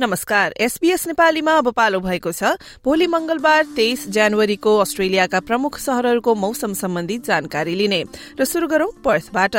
नमस्कार एसबीएस नेपालीमा अब पालो भएको छ। भोलि मंगलबार तेइस जनवरीको अस्ट्रेलियाका प्रमुख शहरहरूको मौसम सम्बन्धी जानकारी लिने र शुरू गरौं पर्थबाट।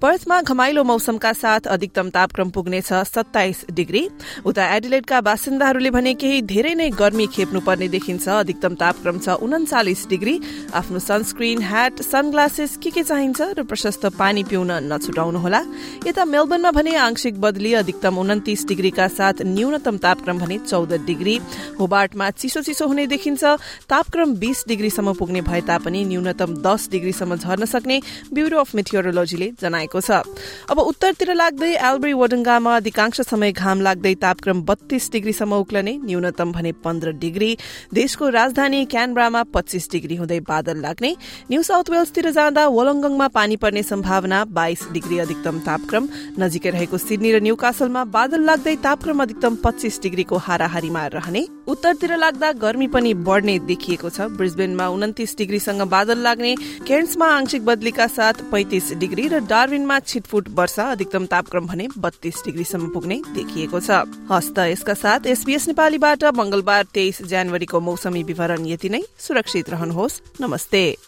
पर्थमा घमाइलो मौसमका साथ अधिकतम तापक्रम पुग्नेछ सत्ताइस डिग्री। उता एडिलेटका बासिन्दाहरूले भने केही धेरै नै गर्मी खेप्नुपर्ने देखिन्छ। अधिकतम तापक्रम छ उन्चालिस डिग्री। आफ्नो सनस्क्रिन ह्याट सनग्लासेस के के चाहिन्छ र प्रशस्त पानी पिउन नछुटाउनुहोला। यता मेलबर्नमा भने आंशिक बदली अधिकतम उन्तिस डिग्रीका साथ न्यूनतम तापक्रम भने चौध डिग्री। होबार्टमा चिसो चिसो हुने देखिन्छ। तापक्रम बीस डिग्रीसम्म पुग्ने भए तापनि न्यूनतम दस डिग्रीसम्म झर्न सक्ने ब्यूरो अफ मेथियोरोलोजीले जनाएको छ। अब उत्तरतिर लाग्दै एल्ब्री वडङ्गामा अधिकांश समय घाम लाग्दै तापक्रम बत्तीस डिग्रीसम्म उक्लने न्यूनतम भने पन्ध्र डिग्री। देशको राजधानी क्यानब्रामा पच्चीस डिग्री हुँदै बादल लाग्ने। न्यू साउथ वेल्सतिर जाँदा वोलङ्गङमा पानी पर्ने सम्भावना बाइस डिग्री अधिकतम तापक्रम। नजिकै रहेको सिडनी र न्यू कासलमा बादल लाग्दै तापक्रम अधिकतम पच्चीस डिग्रीको हाराहारीमा रहने। उत्तरतिर लाग्दा गर्मी पनि बढ़ने देखिएको छ। ब्रिजबेनमा उन्तिस डिग्रीसँग बादल लाग्ने। केन्समा आंशिक बदलीका साथ पैंतिस डिग्री र डार्विनमा छिटफुट वर्षा अधिकतम तापक्रम भने बत्तीस डिग्रीसम्म पुग्ने देखिएको छ। हस्त यसका साथ एसपीएस नेपालीबाट मंगलबार तेइस जनवरीको मौसमी विवरण यति नै। सुरक्षित रहनुहोस्। नमस्ते।